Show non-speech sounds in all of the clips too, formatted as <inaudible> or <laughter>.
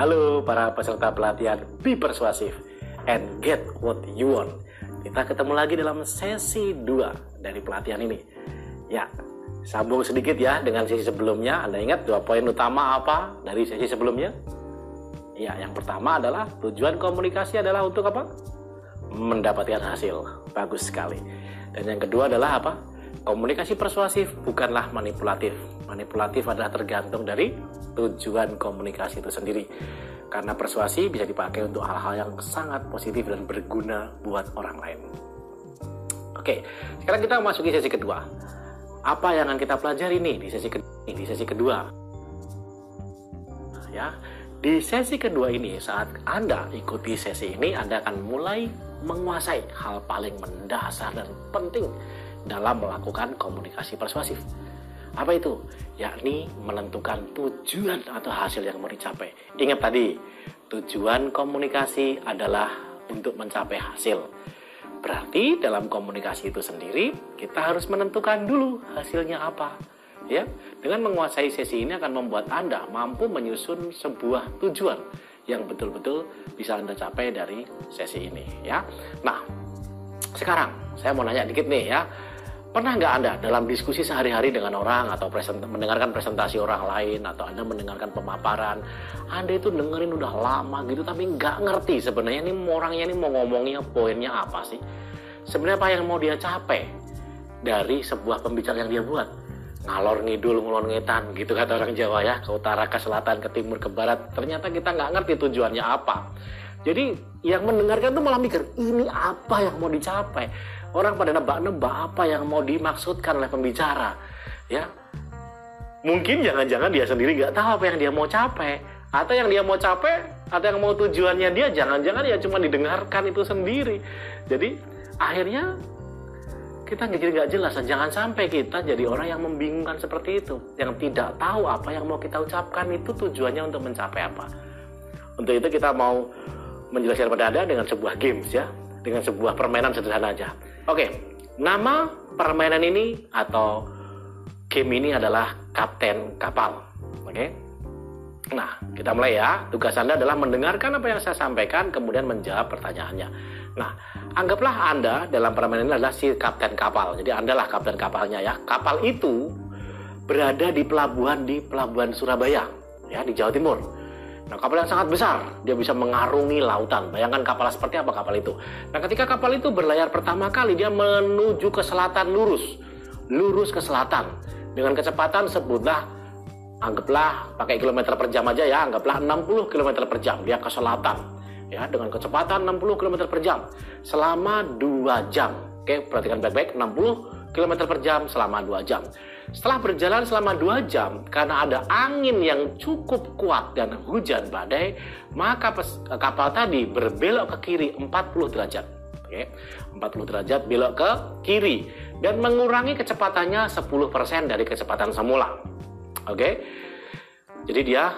Halo para peserta pelatihan Be Persuasive and Get What You Want. Kita ketemu lagi dalam sesi 2 dari pelatihan ini. Ya, sambung sedikit ya dengan sesi sebelumnya. Anda ingat dua poin utama apa dari sesi sebelumnya? Ya, yang pertama adalah tujuan komunikasi adalah untuk apa? Mendapatkan hasil. Bagus sekali. Dan yang kedua adalah apa? Komunikasi persuasif bukanlah manipulatif. Manipulatif adalah tergantung dari tujuan komunikasi itu sendiri. Karena persuasi bisa dipakai untuk hal-hal yang sangat positif dan berguna buat orang lain. Oke, sekarang kita masuki sesi kedua. Apa yang akan kita pelajari nih di sesi kedua? Di sesi kedua, ya, di sesi kedua ini saat Anda ikuti sesi ini, Anda akan mulai menguasai hal paling mendasar dan penting dalam melakukan komunikasi persuasif. Apa itu? Yakni menentukan tujuan atau hasil yang mau dicapai. Ingat tadi, tujuan komunikasi adalah untuk mencapai hasil. Berarti dalam komunikasi itu sendiri kita harus menentukan dulu hasilnya apa. Ya, dengan menguasai sesi ini akan membuat Anda mampu menyusun sebuah tujuan yang betul-betul bisa Anda capai dari sesi ini ya. Nah, sekarang saya mau nanya dikit nih ya Pernah nggak Anda dalam diskusi sehari-hari dengan orang atau present, mendengarkan presentasi orang lain atau Anda mendengarkan pemaparan, Anda itu dengerin udah lama gitu tapi nggak ngerti sebenarnya ini orangnya ini mau ngomongnya poinnya apa sih? Sebenarnya apa yang mau dia capai dari sebuah pembicaraan yang dia buat? Ngalor ngidul, ngulon ngetan gitu kata orang Jawa ya, ke utara, ke selatan, ke timur, ke barat. Ternyata kita nggak ngerti tujuannya apa. Jadi yang mendengarkan tuh malah mikir, ini apa yang mau dicapai? Orang pada nebak-nebak apa yang mau dimaksudkan oleh pembicara. Ya, mungkin jangan-jangan dia sendiri nggak tahu apa yang dia mau capai. Atau yang dia mau capai, atau yang mau tujuannya dia, jangan-jangan ya cuma didengarkan itu sendiri. Jadi akhirnya kita jadi nggak jelas dan jangan sampai kita jadi orang yang membingungkan seperti itu yang tidak tahu apa yang mau kita ucapkan itu tujuannya untuk mencapai apa untuk itu kita mau menjelaskan pada anda dengan sebuah games ya dengan sebuah permainan sederhana aja Oke, nama permainan ini atau game ini adalah Kapten Kapal. Oke. Nah, kita mulai ya. Tugas Anda adalah mendengarkan apa yang saya sampaikan, kemudian menjawab pertanyaannya. Nah, anggaplah Anda dalam permainan ini adalah si kapten kapal. Jadi Anda lah kapten kapalnya ya. Kapal itu berada di pelabuhan di Pelabuhan Surabaya, ya di Jawa Timur. Nah, kapal yang sangat besar, dia bisa mengarungi lautan. Bayangkan kapal seperti apa kapal itu. Nah, ketika kapal itu berlayar pertama kali, dia menuju ke selatan lurus. Lurus ke selatan. Dengan kecepatan sebutlah, anggaplah pakai kilometer per jam aja ya, anggaplah 60 km per jam. Dia ke selatan. Ya, dengan kecepatan 60 km per jam. Selama 2 jam. Oke, perhatikan baik-baik, 60 km per jam selama 2 jam. Setelah berjalan selama dua jam, karena ada angin yang cukup kuat dan hujan badai, maka kapal tadi berbelok ke kiri 40 derajat. Oke, 40 derajat belok ke kiri dan mengurangi kecepatannya 10% dari kecepatan semula. Oke. Jadi dia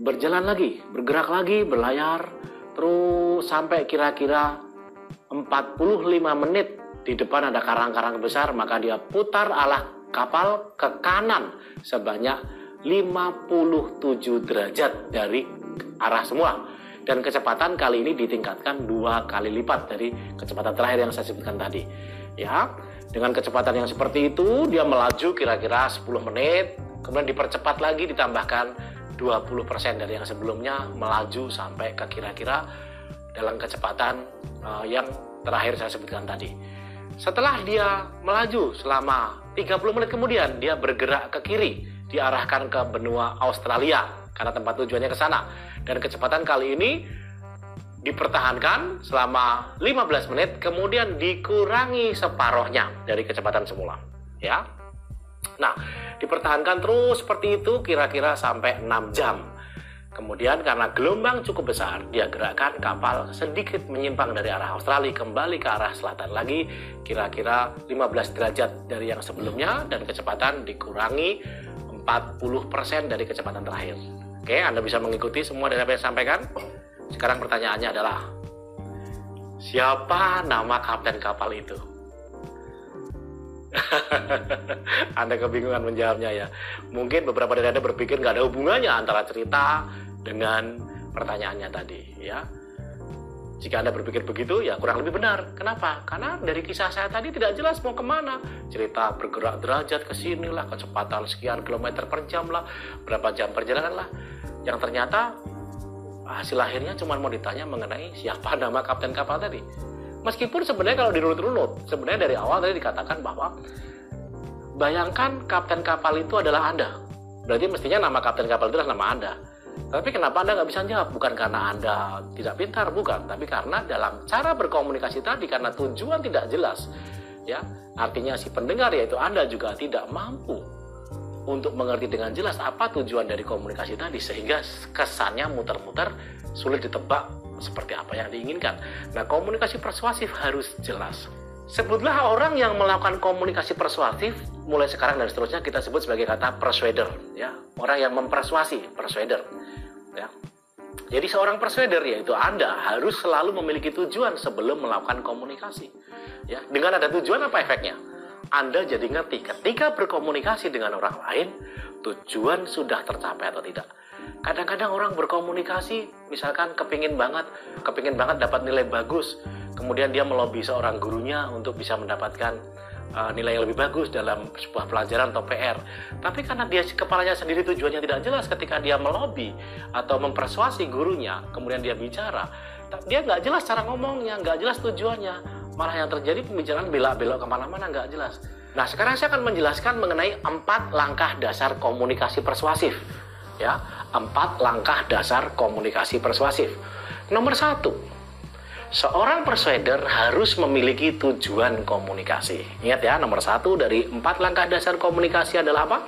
berjalan lagi, bergerak lagi, berlayar terus sampai kira-kira 45 menit di depan ada karang-karang besar, maka dia putar arah kapal ke kanan sebanyak 57 derajat dari arah semula. Dan kecepatan kali ini ditingkatkan dua kali lipat dari kecepatan terakhir yang saya sebutkan tadi. Ya dengan kecepatan yang seperti itu dia melaju kira-kira 10 menit kemudian dipercepat lagi ditambahkan 20% dari yang sebelumnya melaju sampai ke kira-kira dalam kecepatan uh, yang terakhir saya sebutkan tadi setelah dia melaju selama 30 menit kemudian dia bergerak ke kiri, diarahkan ke benua Australia karena tempat tujuannya ke sana. Dan kecepatan kali ini dipertahankan selama 15 menit kemudian dikurangi separohnya dari kecepatan semula, ya. Nah, dipertahankan terus seperti itu kira-kira sampai 6 jam. Kemudian karena gelombang cukup besar, dia gerakkan kapal sedikit menyimpang dari arah Australia kembali ke arah selatan lagi, kira-kira 15 derajat dari yang sebelumnya dan kecepatan dikurangi 40% dari kecepatan terakhir. Oke, Anda bisa mengikuti semua dari apa yang saya sampaikan. Sekarang pertanyaannya adalah, siapa nama kapten kapal itu? <laughs> anda kebingungan menjawabnya ya. Mungkin beberapa dari Anda berpikir nggak ada hubungannya antara cerita dengan pertanyaannya tadi ya. Jika Anda berpikir begitu, ya kurang lebih benar. Kenapa? Karena dari kisah saya tadi tidak jelas mau ke mana. Cerita bergerak derajat ke sini lah, kecepatan sekian kilometer per jam lah, berapa jam perjalanan lah. Yang ternyata hasil akhirnya cuma mau ditanya mengenai siapa nama kapten kapal tadi. Meskipun sebenarnya kalau dirunut-runut, sebenarnya dari awal tadi dikatakan bahwa bayangkan kapten kapal itu adalah Anda. Berarti mestinya nama kapten kapal itu adalah nama Anda. Tapi kenapa Anda nggak bisa jawab? Bukan karena Anda tidak pintar, bukan. Tapi karena dalam cara berkomunikasi tadi, karena tujuan tidak jelas. ya Artinya si pendengar yaitu Anda juga tidak mampu untuk mengerti dengan jelas apa tujuan dari komunikasi tadi. Sehingga kesannya muter-muter, sulit ditebak seperti apa yang diinginkan. Nah komunikasi persuasif harus jelas. Sebutlah orang yang melakukan komunikasi persuasif mulai sekarang dan seterusnya kita sebut sebagai kata persuader ya. Orang yang mempersuasi persuader ya. Jadi seorang persuader yaitu anda harus selalu memiliki tujuan sebelum melakukan komunikasi ya. Dengan ada tujuan apa efeknya? Anda jadi ngerti ketika berkomunikasi dengan orang lain tujuan sudah tercapai atau tidak kadang-kadang orang berkomunikasi misalkan kepingin banget kepingin banget dapat nilai bagus kemudian dia melobi seorang gurunya untuk bisa mendapatkan uh, nilai yang lebih bagus dalam sebuah pelajaran atau PR. Tapi karena dia kepalanya sendiri tujuannya tidak jelas ketika dia melobi atau mempersuasi gurunya, kemudian dia bicara, dia nggak jelas cara ngomongnya, nggak jelas tujuannya. Malah yang terjadi pembicaraan belak-belok ke mana-mana nggak jelas. Nah sekarang saya akan menjelaskan mengenai empat langkah dasar komunikasi persuasif. Ya, empat langkah dasar komunikasi persuasif. Nomor satu, Seorang persuader harus memiliki tujuan komunikasi. Ingat ya, nomor satu dari empat langkah dasar komunikasi adalah apa?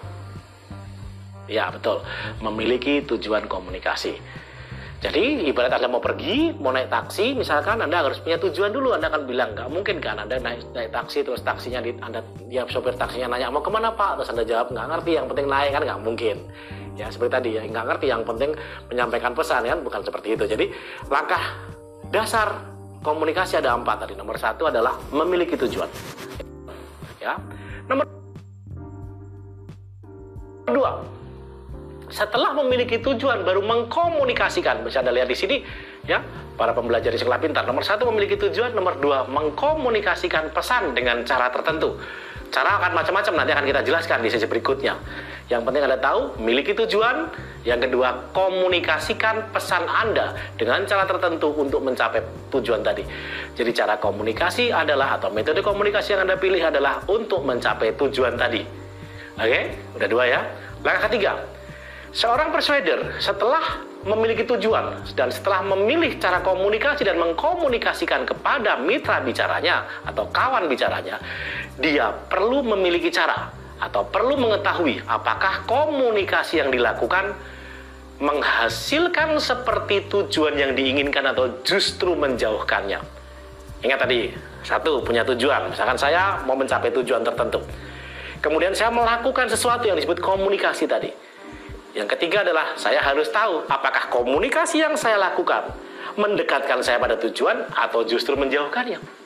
Ya, betul. Memiliki tujuan komunikasi. Jadi, ibarat Anda mau pergi, mau naik taksi, misalkan Anda harus punya tujuan dulu. Anda akan bilang, nggak mungkin kan Anda naik, naik taksi, terus taksinya, di, Anda, dia sopir taksinya nanya, mau ke mana Pak? Terus Anda jawab, nggak ngerti, yang penting naik kan nggak mungkin. Ya, seperti tadi ya, nggak ngerti, yang penting menyampaikan pesan kan, bukan seperti itu. Jadi, langkah dasar komunikasi ada empat tadi. Nomor satu adalah memiliki tujuan. Ya. Nomor dua, setelah memiliki tujuan baru mengkomunikasikan. Bisa Anda lihat di sini, ya, para pembelajar di sekolah pintar. Nomor satu memiliki tujuan, nomor dua mengkomunikasikan pesan dengan cara tertentu. Cara akan macam-macam nanti akan kita jelaskan di sesi berikutnya. Yang penting Anda tahu, miliki tujuan. Yang kedua, komunikasikan pesan Anda dengan cara tertentu untuk mencapai tujuan tadi. Jadi cara komunikasi adalah atau metode komunikasi yang Anda pilih adalah untuk mencapai tujuan tadi. Oke, udah dua ya. Langkah ketiga, seorang persuader setelah memiliki tujuan dan setelah memilih cara komunikasi dan mengkomunikasikan kepada mitra bicaranya atau kawan bicaranya, dia perlu memiliki cara atau perlu mengetahui apakah komunikasi yang dilakukan menghasilkan seperti tujuan yang diinginkan atau justru menjauhkannya. Ingat tadi, satu punya tujuan, misalkan saya mau mencapai tujuan tertentu. Kemudian saya melakukan sesuatu yang disebut komunikasi tadi yang ketiga adalah saya harus tahu apakah komunikasi yang saya lakukan mendekatkan saya pada tujuan atau justru menjauhkannya.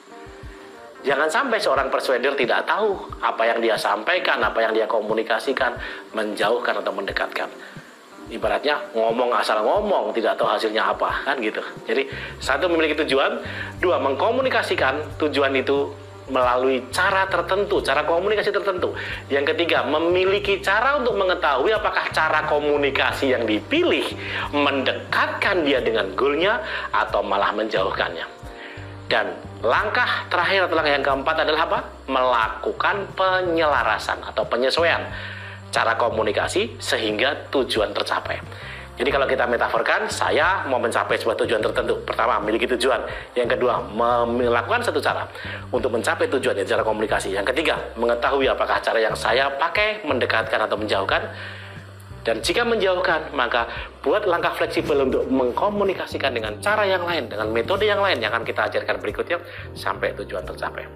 Jangan sampai seorang persuader tidak tahu apa yang dia sampaikan, apa yang dia komunikasikan, menjauhkan atau mendekatkan. Ibaratnya ngomong asal ngomong, tidak tahu hasilnya apa, kan gitu. Jadi satu memiliki tujuan, dua mengkomunikasikan tujuan itu melalui cara tertentu, cara komunikasi tertentu. Yang ketiga, memiliki cara untuk mengetahui apakah cara komunikasi yang dipilih mendekatkan dia dengan goalnya atau malah menjauhkannya. Dan langkah terakhir atau langkah yang keempat adalah apa? Melakukan penyelarasan atau penyesuaian cara komunikasi sehingga tujuan tercapai. Jadi kalau kita metaforkan, saya mau mencapai sebuah tujuan tertentu. Pertama, memiliki tujuan. Yang kedua, melakukan satu cara untuk mencapai tujuan, yaitu cara komunikasi. Yang ketiga, mengetahui apakah cara yang saya pakai mendekatkan atau menjauhkan. Dan jika menjauhkan, maka buat langkah fleksibel untuk mengkomunikasikan dengan cara yang lain, dengan metode yang lain yang akan kita ajarkan berikutnya sampai tujuan tercapai.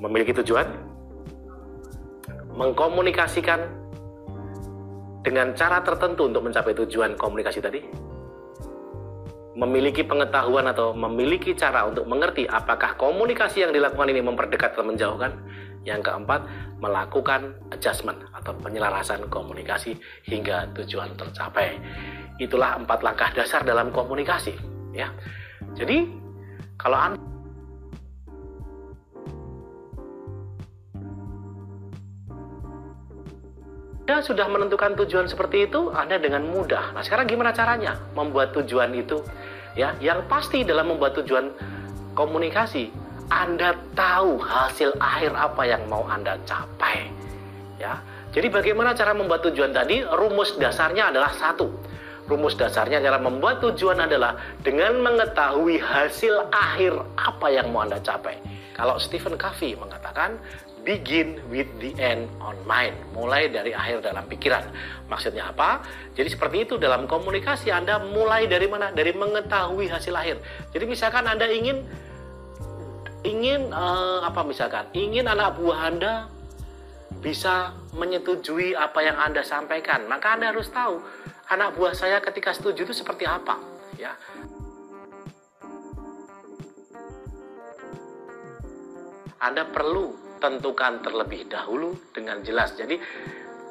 Memiliki tujuan, mengkomunikasikan dengan cara tertentu untuk mencapai tujuan komunikasi tadi? Memiliki pengetahuan atau memiliki cara untuk mengerti apakah komunikasi yang dilakukan ini memperdekat atau menjauhkan? Yang keempat, melakukan adjustment atau penyelarasan komunikasi hingga tujuan tercapai. Itulah empat langkah dasar dalam komunikasi, ya. Jadi, kalau Anda Anda sudah menentukan tujuan seperti itu, Anda dengan mudah. Nah, sekarang gimana caranya membuat tujuan itu? Ya, yang pasti dalam membuat tujuan komunikasi, Anda tahu hasil akhir apa yang mau Anda capai. Ya. Jadi bagaimana cara membuat tujuan tadi? Rumus dasarnya adalah satu. Rumus dasarnya cara membuat tujuan adalah dengan mengetahui hasil akhir apa yang mau Anda capai. Kalau Stephen Covey mengatakan, begin with the end on mind. Mulai dari akhir dalam pikiran. Maksudnya apa? Jadi seperti itu dalam komunikasi Anda mulai dari mana? Dari mengetahui hasil akhir. Jadi misalkan Anda ingin ingin uh, apa misalkan? Ingin anak buah Anda bisa menyetujui apa yang Anda sampaikan. Maka Anda harus tahu anak buah saya ketika setuju itu seperti apa, ya. Anda perlu tentukan terlebih dahulu dengan jelas. Jadi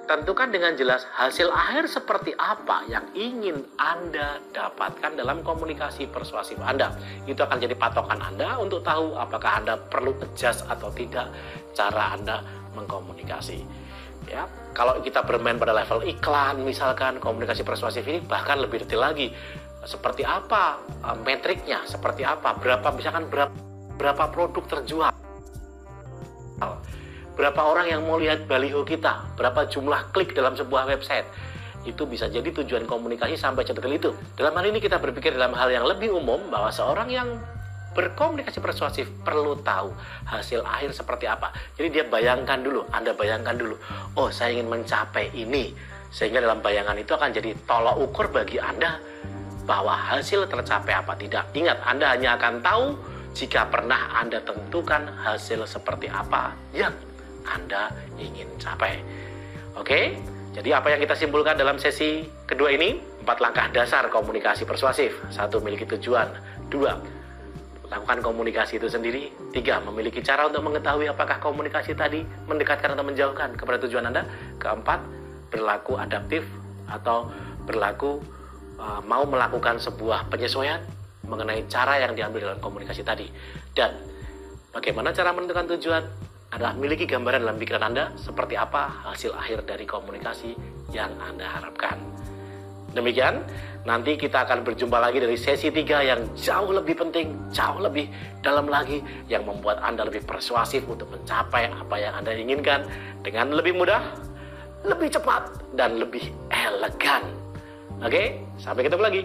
tentukan dengan jelas hasil akhir seperti apa yang ingin Anda dapatkan dalam komunikasi persuasif Anda. Itu akan jadi patokan Anda untuk tahu apakah Anda perlu adjust atau tidak cara Anda mengkomunikasi. Ya, kalau kita bermain pada level iklan misalkan komunikasi persuasif ini bahkan lebih detail lagi seperti apa uh, metriknya, seperti apa, berapa misalkan berapa berapa produk terjual berapa orang yang mau lihat baliho kita, berapa jumlah klik dalam sebuah website. Itu bisa jadi tujuan komunikasi sampai sedetail itu. Dalam hal ini kita berpikir dalam hal yang lebih umum bahwa seorang yang berkomunikasi persuasif perlu tahu hasil akhir seperti apa. Jadi dia bayangkan dulu, Anda bayangkan dulu, oh saya ingin mencapai ini. Sehingga dalam bayangan itu akan jadi tolak ukur bagi Anda bahwa hasil tercapai apa tidak. Ingat, Anda hanya akan tahu jika pernah Anda tentukan hasil seperti apa yang anda ingin capai. Oke, jadi apa yang kita simpulkan dalam sesi kedua ini? Empat langkah dasar komunikasi persuasif. Satu, memiliki tujuan. Dua, lakukan komunikasi itu sendiri. Tiga, memiliki cara untuk mengetahui apakah komunikasi tadi mendekatkan atau menjauhkan kepada tujuan Anda. Keempat, berlaku adaptif atau berlaku uh, mau melakukan sebuah penyesuaian mengenai cara yang diambil dalam komunikasi tadi. Dan bagaimana cara menentukan tujuan? Adalah miliki gambaran dalam pikiran Anda seperti apa hasil akhir dari komunikasi yang Anda harapkan. Demikian, nanti kita akan berjumpa lagi dari sesi 3 yang jauh lebih penting, jauh lebih dalam lagi, yang membuat Anda lebih persuasif untuk mencapai apa yang Anda inginkan dengan lebih mudah, lebih cepat, dan lebih elegan. Oke, sampai ketemu lagi.